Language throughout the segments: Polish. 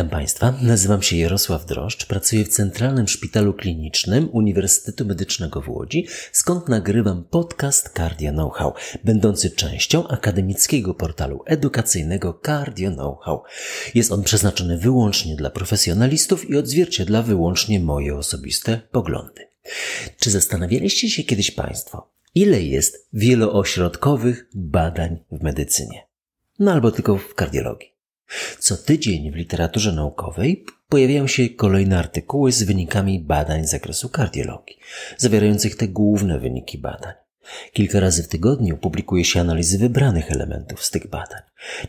Witam Państwa, nazywam się Jarosław Droszcz, pracuję w Centralnym Szpitalu Klinicznym Uniwersytetu Medycznego w Łodzi, skąd nagrywam podcast Cardio Know-how, będący częścią akademickiego portalu edukacyjnego Cardio Know-how. Jest on przeznaczony wyłącznie dla profesjonalistów i odzwierciedla wyłącznie moje osobiste poglądy. Czy zastanawialiście się kiedyś Państwo, ile jest wieloośrodkowych badań w medycynie? No albo tylko w kardiologii. Co tydzień w literaturze naukowej pojawiają się kolejne artykuły z wynikami badań z zakresu kardiologii, zawierających te główne wyniki badań. Kilka razy w tygodniu publikuje się analizy wybranych elementów z tych badań.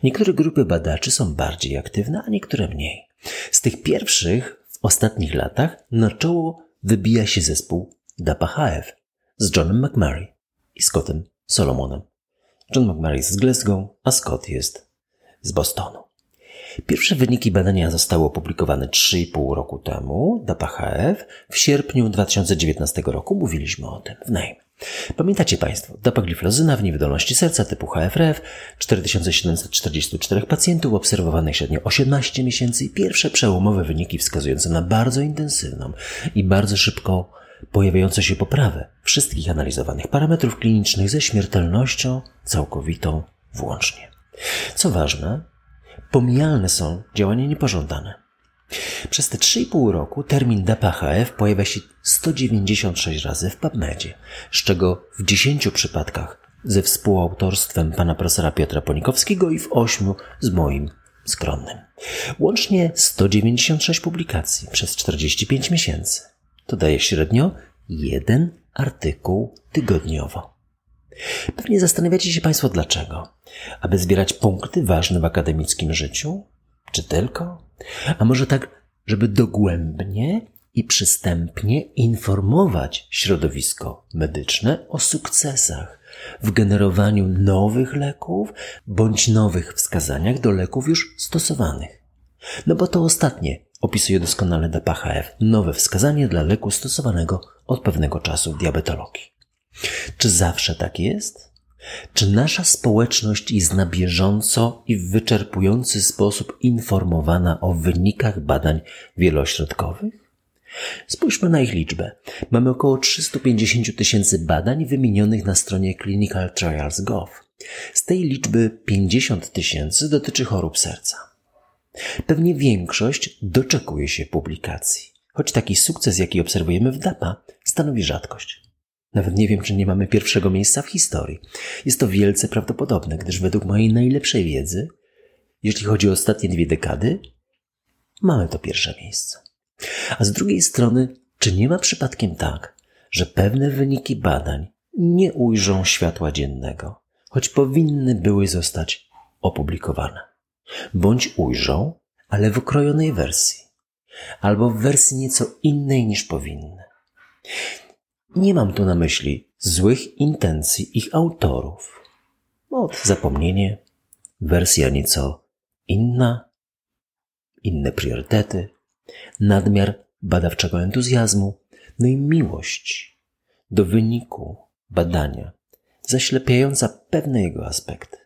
Niektóre grupy badaczy są bardziej aktywne, a niektóre mniej. Z tych pierwszych w ostatnich latach na czoło wybija się zespół DAPA-HF z Johnem McMurray i Scottem Solomonem. John McMurray jest z Glasgow, a Scott jest z Bostonu. Pierwsze wyniki badania zostały opublikowane 3,5 roku temu do PHF. W sierpniu 2019 roku mówiliśmy o tym w Name. Pamiętacie Państwo, dapagliflozyna w niewydolności serca typu HFRF, 4744 pacjentów obserwowanych średnio 18 miesięcy i pierwsze przełomowe wyniki wskazujące na bardzo intensywną i bardzo szybko pojawiającą się poprawę wszystkich analizowanych parametrów klinicznych ze śmiertelnością całkowitą włącznie. Co ważne, Pomijalne są działania niepożądane. Przez te 3,5 roku termin DAPHF pojawia się 196 razy w PubMedzie, z czego w 10 przypadkach ze współautorstwem pana profesora Piotra Ponikowskiego i w 8 z moim skromnym. Łącznie 196 publikacji przez 45 miesięcy. To daje średnio jeden artykuł tygodniowo. Pewnie zastanawiacie się Państwo dlaczego. Aby zbierać punkty ważne w akademickim życiu? Czy tylko? A może tak, żeby dogłębnie i przystępnie informować środowisko medyczne o sukcesach w generowaniu nowych leków bądź nowych wskazaniach do leków już stosowanych. No bo to ostatnie opisuje doskonale DPHF nowe wskazanie dla leku stosowanego od pewnego czasu w diabetologii. Czy zawsze tak jest? Czy nasza społeczność jest na bieżąco i w wyczerpujący sposób informowana o wynikach badań wielośrodkowych? Spójrzmy na ich liczbę. Mamy około 350 tysięcy badań wymienionych na stronie clinicaltrials.gov. Z tej liczby 50 tysięcy dotyczy chorób serca. Pewnie większość doczekuje się publikacji, choć taki sukces, jaki obserwujemy w DAPA, stanowi rzadkość. Nawet nie wiem, czy nie mamy pierwszego miejsca w historii. Jest to wielce prawdopodobne, gdyż według mojej najlepszej wiedzy, jeśli chodzi o ostatnie dwie dekady, mamy to pierwsze miejsce. A z drugiej strony, czy nie ma przypadkiem tak, że pewne wyniki badań nie ujrzą światła dziennego, choć powinny były zostać opublikowane? Bądź ujrzą, ale w okrojonej wersji, albo w wersji nieco innej niż powinny. Nie mam tu na myśli złych intencji ich autorów. Od zapomnienie, wersja nieco inna, inne priorytety, nadmiar badawczego entuzjazmu, no i miłość do wyniku badania, zaślepiająca pewne jego aspekty.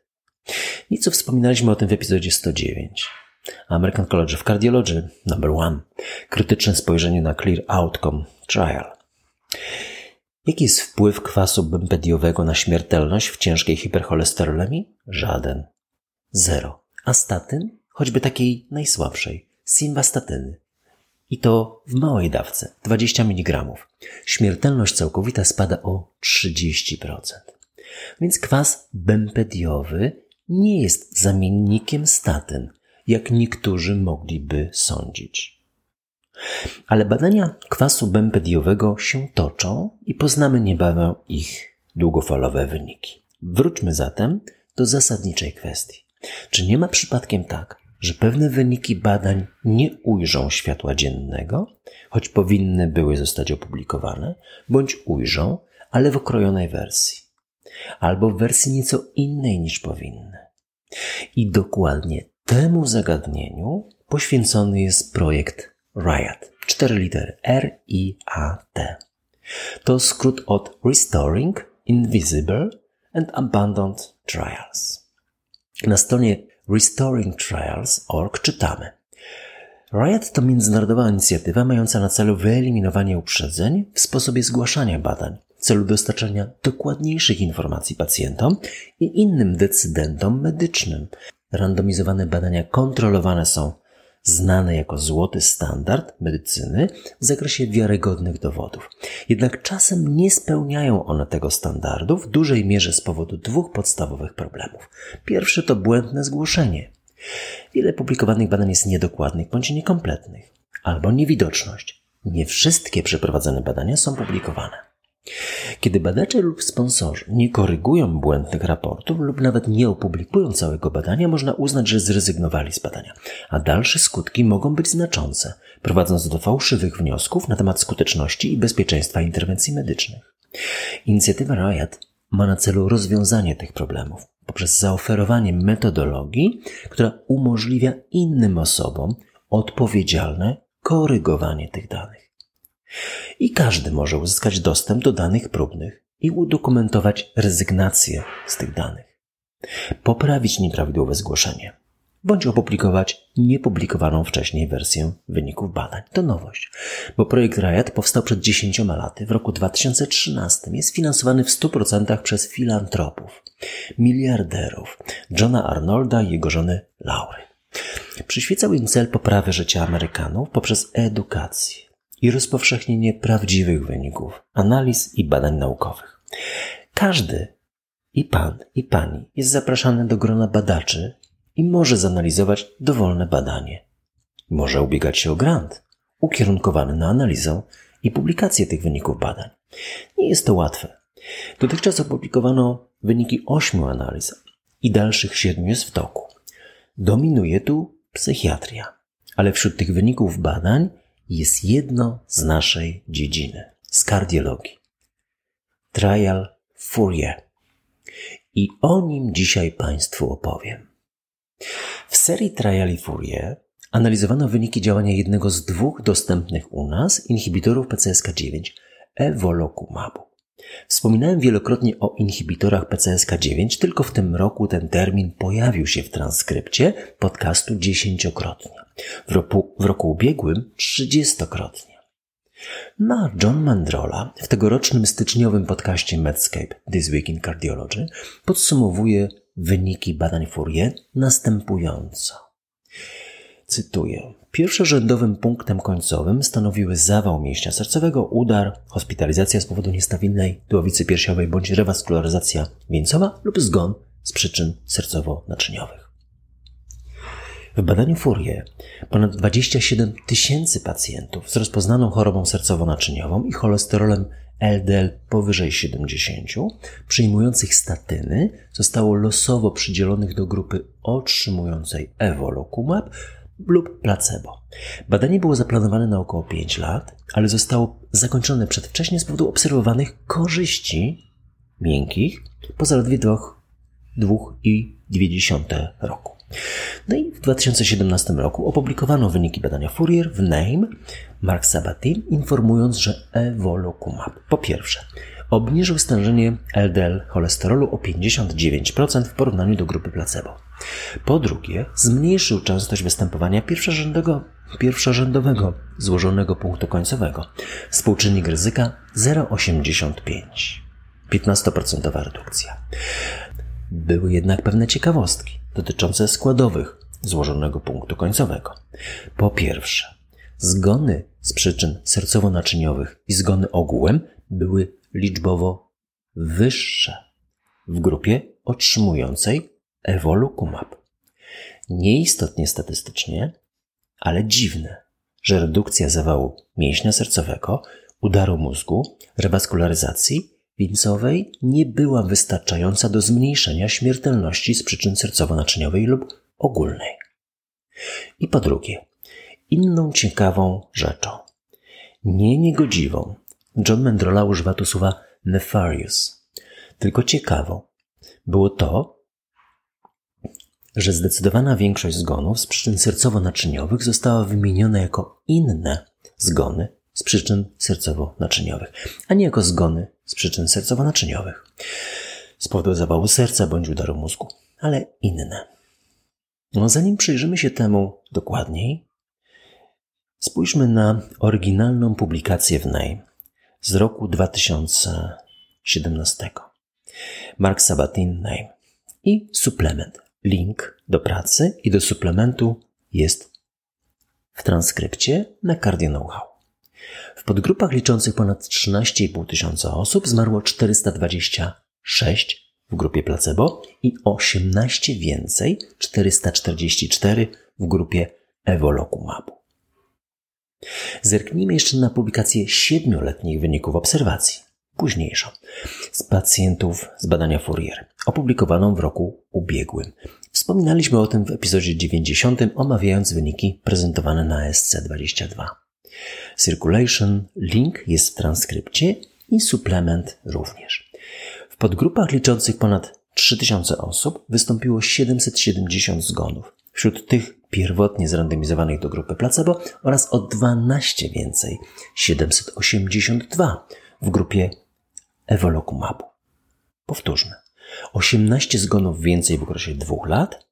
Nieco wspominaliśmy o tym w epizodzie 109. American College of Cardiology, number one. Krytyczne spojrzenie na Clear Outcome Trial. Jaki jest wpływ kwasu bempediowego na śmiertelność w ciężkiej hipercholesterolemii? Żaden. Zero. A statyn? Choćby takiej najsłabszej. Simvastatyny. I to w małej dawce, 20 mg. Śmiertelność całkowita spada o 30%. Więc kwas bempediowy nie jest zamiennikiem statyn, jak niektórzy mogliby sądzić. Ale badania kwasu bempediowego się toczą i poznamy niebawem ich długofalowe wyniki. Wróćmy zatem do zasadniczej kwestii. Czy nie ma przypadkiem tak, że pewne wyniki badań nie ujrzą światła dziennego, choć powinny były zostać opublikowane, bądź ujrzą, ale w okrojonej wersji, albo w wersji nieco innej niż powinny? I dokładnie temu zagadnieniu poświęcony jest projekt RIAT. Cztery litery. R-I-A-T. To skrót od Restoring Invisible and Abandoned Trials. Na stronie restoringtrials.org czytamy. RIOT to międzynarodowa inicjatywa mająca na celu wyeliminowanie uprzedzeń w sposobie zgłaszania badań w celu dostarczenia dokładniejszych informacji pacjentom i innym decydentom medycznym. Randomizowane badania kontrolowane są znane jako złoty standard medycyny w zakresie wiarygodnych dowodów. Jednak czasem nie spełniają one tego standardu w dużej mierze z powodu dwóch podstawowych problemów. Pierwszy to błędne zgłoszenie. Wiele publikowanych badań jest niedokładnych bądź niekompletnych, albo niewidoczność. Nie wszystkie przeprowadzone badania są publikowane. Kiedy badacze lub sponsorzy nie korygują błędnych raportów lub nawet nie opublikują całego badania, można uznać, że zrezygnowali z badania, a dalsze skutki mogą być znaczące, prowadząc do fałszywych wniosków na temat skuteczności i bezpieczeństwa interwencji medycznych. Inicjatywa RIOT ma na celu rozwiązanie tych problemów poprzez zaoferowanie metodologii, która umożliwia innym osobom odpowiedzialne korygowanie tych danych. I każdy może uzyskać dostęp do danych próbnych i udokumentować rezygnację z tych danych, poprawić nieprawidłowe zgłoszenie, bądź opublikować niepublikowaną wcześniej wersję wyników badań. To nowość, bo projekt RIOT powstał przed 10 laty, w roku 2013. Jest finansowany w 100% przez filantropów, miliarderów, Johna Arnolda i jego żony Laury. Przyświecał im cel poprawy życia Amerykanów poprzez edukację i rozpowszechnienie prawdziwych wyników, analiz i badań naukowych. Każdy i pan, i pani jest zapraszany do grona badaczy i może zanalizować dowolne badanie. Może ubiegać się o grant ukierunkowany na analizę i publikację tych wyników badań. Nie jest to łatwe. Dotychczas opublikowano wyniki ośmiu analiz i dalszych siedmiu jest w toku. Dominuje tu psychiatria, ale wśród tych wyników badań jest jedno z naszej dziedziny, z kardiologii. Trial Fourier. I o nim dzisiaj Państwu opowiem. W serii Triali Fourier analizowano wyniki działania jednego z dwóch dostępnych u nas inhibitorów PCSK9, Evolucumabu. Wspominałem wielokrotnie o inhibitorach PCSK9, tylko w tym roku ten termin pojawił się w transkrypcie podcastu dziesięciokrotnie. W roku, w roku ubiegłym trzydziestokrotnie. Na John Mandrola w tegorocznym styczniowym podcaście Medscape This Week in Cardiology podsumowuje wyniki badań Fourier następująco. Cytuję. Pierwszorzędowym punktem końcowym stanowiły zawał mięśnia sercowego, udar, hospitalizacja z powodu niestabilnej głowicy piersiowej bądź rewaskularyzacja wieńcowa lub zgon z przyczyn sercowo-naczyniowych. W badaniu Fourier ponad 27 tysięcy pacjentów z rozpoznaną chorobą sercowo-naczyniową i cholesterolem LDL powyżej 70 przyjmujących statyny zostało losowo przydzielonych do grupy otrzymującej evolocumab lub placebo. Badanie było zaplanowane na około 5 lat, ale zostało zakończone przedwcześnie z powodu obserwowanych korzyści miękkich po zaledwie 2,2 roku. No i w 2017 roku opublikowano wyniki badania Fourier w NAME Mark Sabatin, informując, że evolocumab po pierwsze obniżył stężenie LDL cholesterolu o 59% w porównaniu do grupy placebo. Po drugie, zmniejszył częstość występowania pierwszorzędowego, pierwszorzędowego złożonego punktu końcowego. Współczynnik ryzyka 0,85. 15% redukcja. Były jednak pewne ciekawostki dotyczące składowych złożonego punktu końcowego. Po pierwsze, zgony z przyczyn sercowo-naczyniowych i zgony ogółem były liczbowo wyższe w grupie otrzymującej evolucumab. Nieistotnie statystycznie, ale dziwne, że redukcja zawału mięśnia sercowego, udaru mózgu, rewaskularyzacji wieńcowej nie była wystarczająca do zmniejszenia śmiertelności z przyczyn sercowo-naczyniowej lub ogólnej. I po drugie, inną ciekawą rzeczą, nie niegodziwą, John Mendrola używa tu słowa nefarious, tylko ciekawą, było to, że zdecydowana większość zgonów z przyczyn sercowo-naczyniowych została wymieniona jako inne zgony z przyczyn sercowo-naczyniowych, a nie jako zgony z przyczyn sercowo-naczyniowych. Z powodu zawału serca bądź udaru mózgu, ale inne. No, zanim przyjrzymy się temu dokładniej, Spójrzmy na oryginalną publikację w NEI z roku 2017. Mark Sabatin NEI i suplement. Link do pracy i do suplementu jest w transkrypcie na Cardio Know-how. W podgrupach liczących ponad 13,5 tysiąca osób zmarło 426 w grupie placebo i 18 więcej, 444 w grupie Evolumabu. Zerknijmy jeszcze na publikację siedmioletnich wyników obserwacji, późniejszą, z pacjentów z badania Fourier, opublikowaną w roku ubiegłym. Wspominaliśmy o tym w epizodzie 90, omawiając wyniki prezentowane na SC22. Circulation, link jest w transkrypcie i suplement również. W podgrupach liczących ponad 3000 osób wystąpiło 770 zgonów. Wśród tych pierwotnie zrandomizowanych do grupy placebo oraz o 12 więcej 782 w grupie Evolumabu. Powtórzmy. 18 zgonów więcej w okresie dwóch lat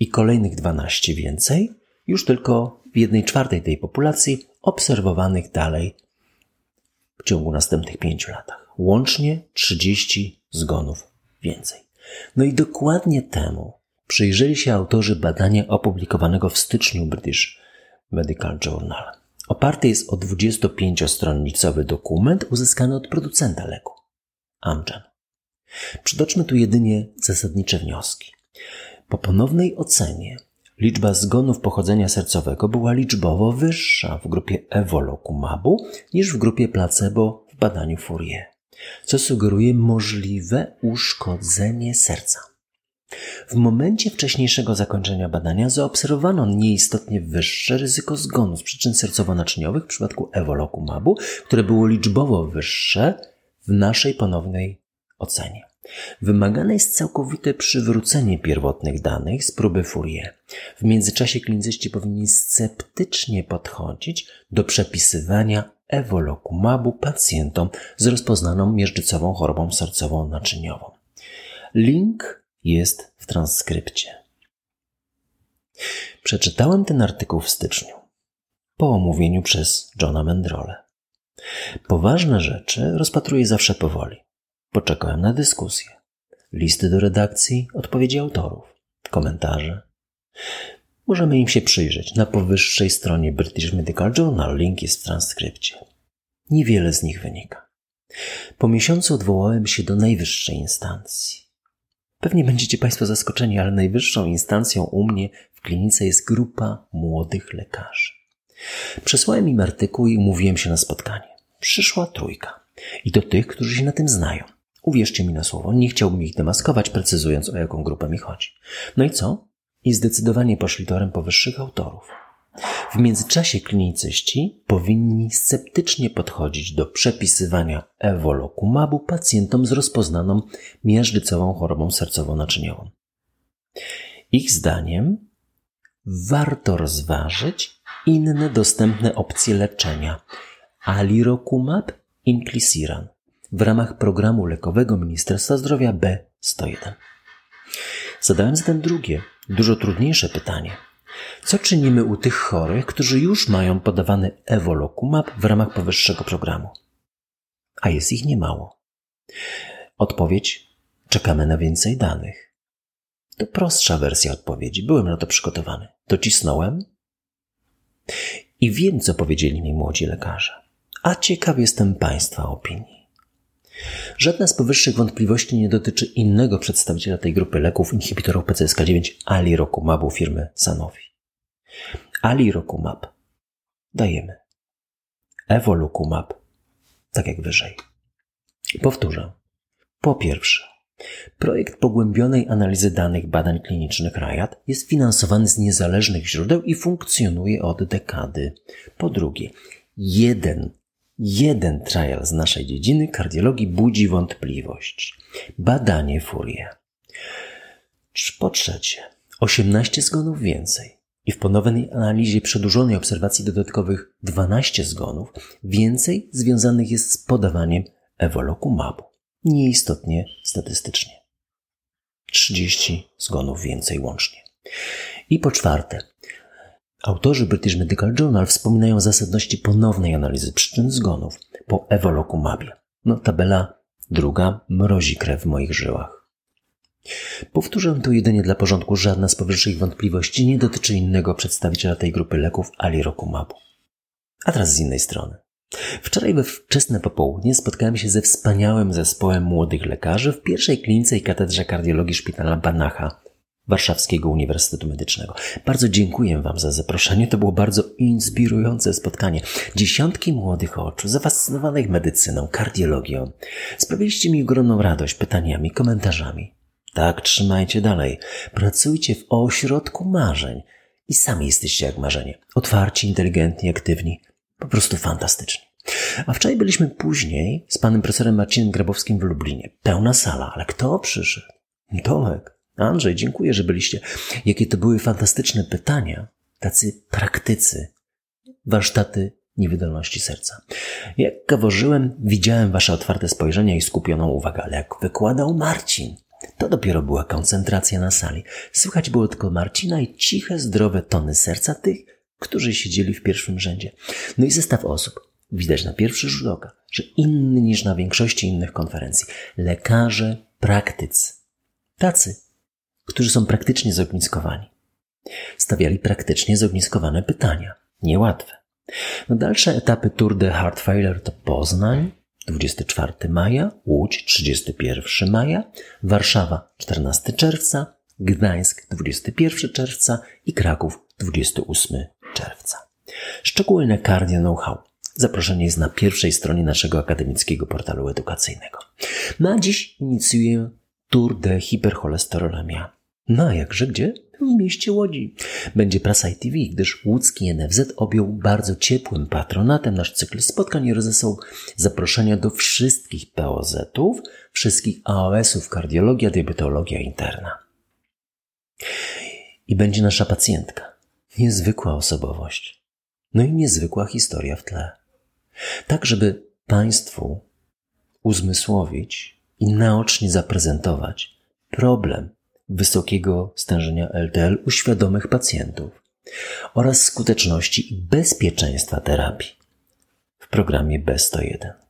i kolejnych 12 więcej już tylko w jednej czwartej tej populacji obserwowanych dalej w ciągu następnych pięciu latach. Łącznie 30 zgonów więcej. No i dokładnie temu przyjrzeli się autorzy badania opublikowanego w styczniu British Medical Journal. Oparty jest o 25-stronnicowy dokument uzyskany od producenta leku Amgen. Przytoczmy tu jedynie zasadnicze wnioski. Po ponownej ocenie liczba zgonów pochodzenia sercowego była liczbowo wyższa w grupie Evolumabu niż w grupie placebo w badaniu Fourier, co sugeruje możliwe uszkodzenie serca. W momencie wcześniejszego zakończenia badania zaobserwowano nieistotnie wyższe ryzyko zgonu z przyczyn sercowo-naczyniowych w przypadku Evolumabu, które było liczbowo wyższe w naszej ponownej ocenie. Wymagane jest całkowite przywrócenie pierwotnych danych z próby Fourier. W międzyczasie klinicyści powinni sceptycznie podchodzić do przepisywania Evolumabu pacjentom z rozpoznaną miażdżycową chorobą sercową naczyniową. Link jest w transkrypcie. Przeczytałem ten artykuł w styczniu, po omówieniu przez Johna Mendrole. Poważne rzeczy rozpatruję zawsze powoli. Poczekałem na dyskusję, listy do redakcji, odpowiedzi autorów, komentarze. Możemy im się przyjrzeć. Na powyższej stronie British Medical Journal link jest w transkrypcie. Niewiele z nich wynika. Po miesiącu odwołałem się do najwyższej instancji. Pewnie będziecie Państwo zaskoczeni, ale najwyższą instancją u mnie w klinice jest grupa młodych lekarzy. Przesłałem im artykuł i umówiłem się na spotkanie. Przyszła trójka. I to tych, którzy się na tym znają. Uwierzcie mi na słowo, nie chciałbym ich demaskować, precyzując o jaką grupę mi chodzi. No i co? I zdecydowanie poszli torem powyższych autorów. W międzyczasie klinicyści powinni sceptycznie podchodzić do przepisywania ewolokumabu pacjentom z rozpoznaną miażdżycową chorobą sercowo-naczyniową. Ich zdaniem warto rozważyć inne dostępne opcje leczenia alirokumab, inclisiran w ramach programu lekowego Ministerstwa Zdrowia B101. Zadałem zatem drugie, dużo trudniejsze pytanie. Co czynimy u tych chorych, którzy już mają podawany Evolukumab w ramach powyższego programu? A jest ich niemało. Odpowiedź: czekamy na więcej danych. To prostsza wersja odpowiedzi. Byłem na to przygotowany. Docisnąłem i wiem, co powiedzieli mi młodzi lekarze. A ciekaw jestem Państwa opinii. Żadna z powyższych wątpliwości nie dotyczy innego przedstawiciela tej grupy leków inhibitorów PCSK9 alirokumabu firmy Sanofi. Alirokumab dajemy. Evolukumab tak jak wyżej. Powtórzę. Po pierwsze, projekt pogłębionej analizy danych badań klinicznych RAJAT jest finansowany z niezależnych źródeł i funkcjonuje od dekady. Po drugie, jeden Jeden trial z naszej dziedziny kardiologii budzi wątpliwość. Badanie Fourier. Po trzecie, 18 zgonów więcej i w ponownej analizie przedłużonej obserwacji dodatkowych 12 zgonów więcej związanych jest z podawaniem ewolokumabu. Nieistotnie statystycznie. 30 zgonów więcej łącznie. I po czwarte, Autorzy British Medical Journal wspominają zasadności ponownej analizy przyczyn zgonów po ewolokumabie. No, tabela druga mrozi krew w moich żyłach. Powtórzę tu jedynie dla porządku, żadna z powyższych wątpliwości nie dotyczy innego przedstawiciela tej grupy leków alirokumabu. A teraz z innej strony. Wczoraj we wczesne popołudnie spotkałem się ze wspaniałym zespołem młodych lekarzy w pierwszej klinice i katedrze kardiologii szpitala Banacha Warszawskiego Uniwersytetu Medycznego. Bardzo dziękuję Wam za zaproszenie. To było bardzo inspirujące spotkanie. Dziesiątki młodych oczu, zafascynowanych medycyną, kardiologią. Sprawiliście mi ogromną radość pytaniami, komentarzami. Tak, trzymajcie dalej. Pracujcie w ośrodku marzeń. I sami jesteście jak marzenie. Otwarci, inteligentni, aktywni. Po prostu fantastyczni. A wczoraj byliśmy później z panem profesorem Marcinem Grabowskim w Lublinie. Pełna sala, ale kto przyszedł? Tomek. Andrzej, dziękuję, że byliście. Jakie to były fantastyczne pytania. Tacy praktycy. Warsztaty niewydolności serca. Jak gaworzyłem, widziałem wasze otwarte spojrzenia i skupioną uwagę, ale jak wykładał Marcin, to dopiero była koncentracja na sali. Słychać było tylko Marcina i ciche, zdrowe tony serca tych, którzy siedzieli w pierwszym rzędzie. No i zestaw osób. Widać na pierwszy rzut oka, że inny niż na większości innych konferencji. Lekarze, praktycy. Tacy, którzy są praktycznie zogniskowani. Stawiali praktycznie zogniskowane pytania. Niełatwe. No dalsze etapy Tour de Failure to Poznań, 24 maja, Łódź 31 maja, Warszawa 14 czerwca, Gdańsk 21 czerwca i Kraków 28 czerwca. Szczegóły na Know-how. Zaproszenie jest na pierwszej stronie naszego akademickiego portalu edukacyjnego. Na dziś inicjuję Tour de Hipercholesterolemia. No a jakże gdzie? W mieście Łodzi. Będzie prasa ITV, gdyż łódzki NFZ objął bardzo ciepłym patronatem nasz cykl spotkań i rozesłał zaproszenia do wszystkich POZ-ów, wszystkich AOS-ów kardiologia, diabetologia interna. I będzie nasza pacjentka. Niezwykła osobowość. No i niezwykła historia w tle. Tak, żeby Państwu uzmysłowić i naocznie zaprezentować problem wysokiego stężenia LDL u świadomych pacjentów oraz skuteczności i bezpieczeństwa terapii w programie B101.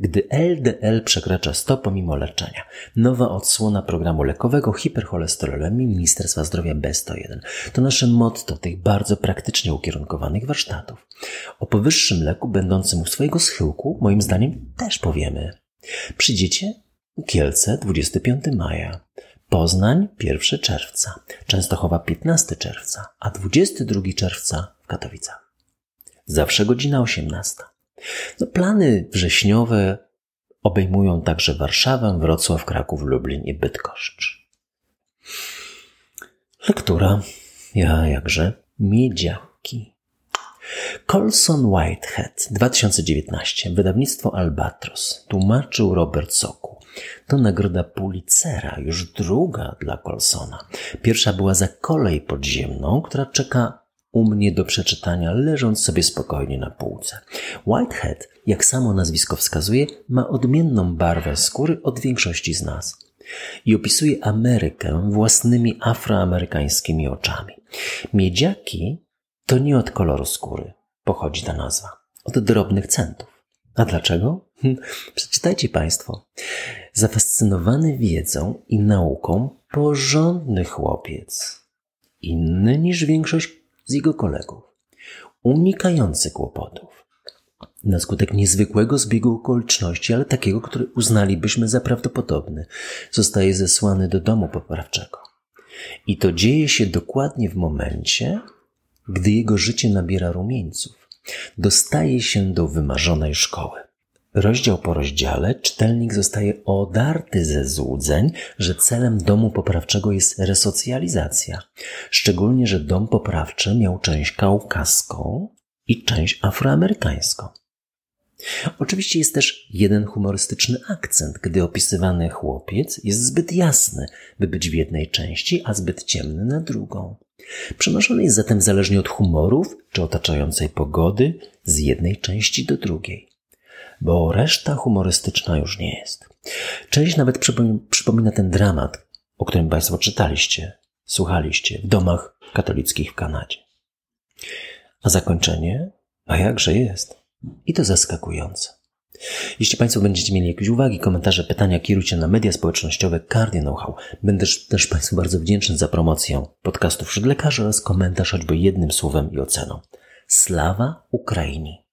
Gdy LDL przekracza 100 pomimo leczenia, nowa odsłona programu lekowego hipercholesterolemii Ministerstwa Zdrowia B101 to nasze motto tych bardzo praktycznie ukierunkowanych warsztatów. O powyższym leku będącym u swojego schyłku, moim zdaniem, też powiemy. Przyjdziecie? Kielce 25 maja, Poznań 1 czerwca, Częstochowa 15 czerwca, a 22 czerwca w Katowicach. Zawsze godzina 18. No, plany wrześniowe obejmują także Warszawę, Wrocław, Kraków, Lublin i Bydgoszcz. Lektura, ja jakże, Miedziaki. Colson Whitehead, 2019, wydawnictwo Albatros, tłumaczył Robert Soku. To nagroda Pulitzera, już druga dla Colsona. Pierwsza była za kolej podziemną, która czeka u mnie do przeczytania, leżąc sobie spokojnie na półce. Whitehead, jak samo nazwisko wskazuje, ma odmienną barwę skóry od większości z nas i opisuje Amerykę własnymi afroamerykańskimi oczami. Miedziaki to nie od koloru skóry pochodzi ta nazwa, od drobnych centów. A dlaczego? Przeczytajcie Państwo. Zafascynowany wiedzą i nauką porządny chłopiec, inny niż większość z jego kolegów, unikający kłopotów. Na skutek niezwykłego zbiegu okoliczności, ale takiego, który uznalibyśmy za prawdopodobny, zostaje zesłany do domu poprawczego. I to dzieje się dokładnie w momencie, gdy jego życie nabiera rumieńców. Dostaje się do wymarzonej szkoły. Rozdział po rozdziale czytelnik zostaje odarty ze złudzeń, że celem domu poprawczego jest resocjalizacja. Szczególnie, że dom poprawczy miał część kaukaską i część afroamerykańską. Oczywiście jest też jeden humorystyczny akcent, gdy opisywany chłopiec jest zbyt jasny, by być w jednej części, a zbyt ciemny na drugą. Przenoszony jest zatem zależnie od humorów czy otaczającej pogody z jednej części do drugiej bo reszta humorystyczna już nie jest. Część nawet przypomina ten dramat, o którym Państwo czytaliście, słuchaliście w domach katolickich w Kanadzie. A zakończenie? A jakże jest? I to zaskakujące. Jeśli Państwo będziecie mieli jakieś uwagi, komentarze, pytania, kierujcie na media społecznościowe Cardio Know-how. Będę też Państwu bardzo wdzięczny za promocję podcastów wśród lekarzy oraz komentarz choćby jednym słowem i oceną. Slawa Ukrainii!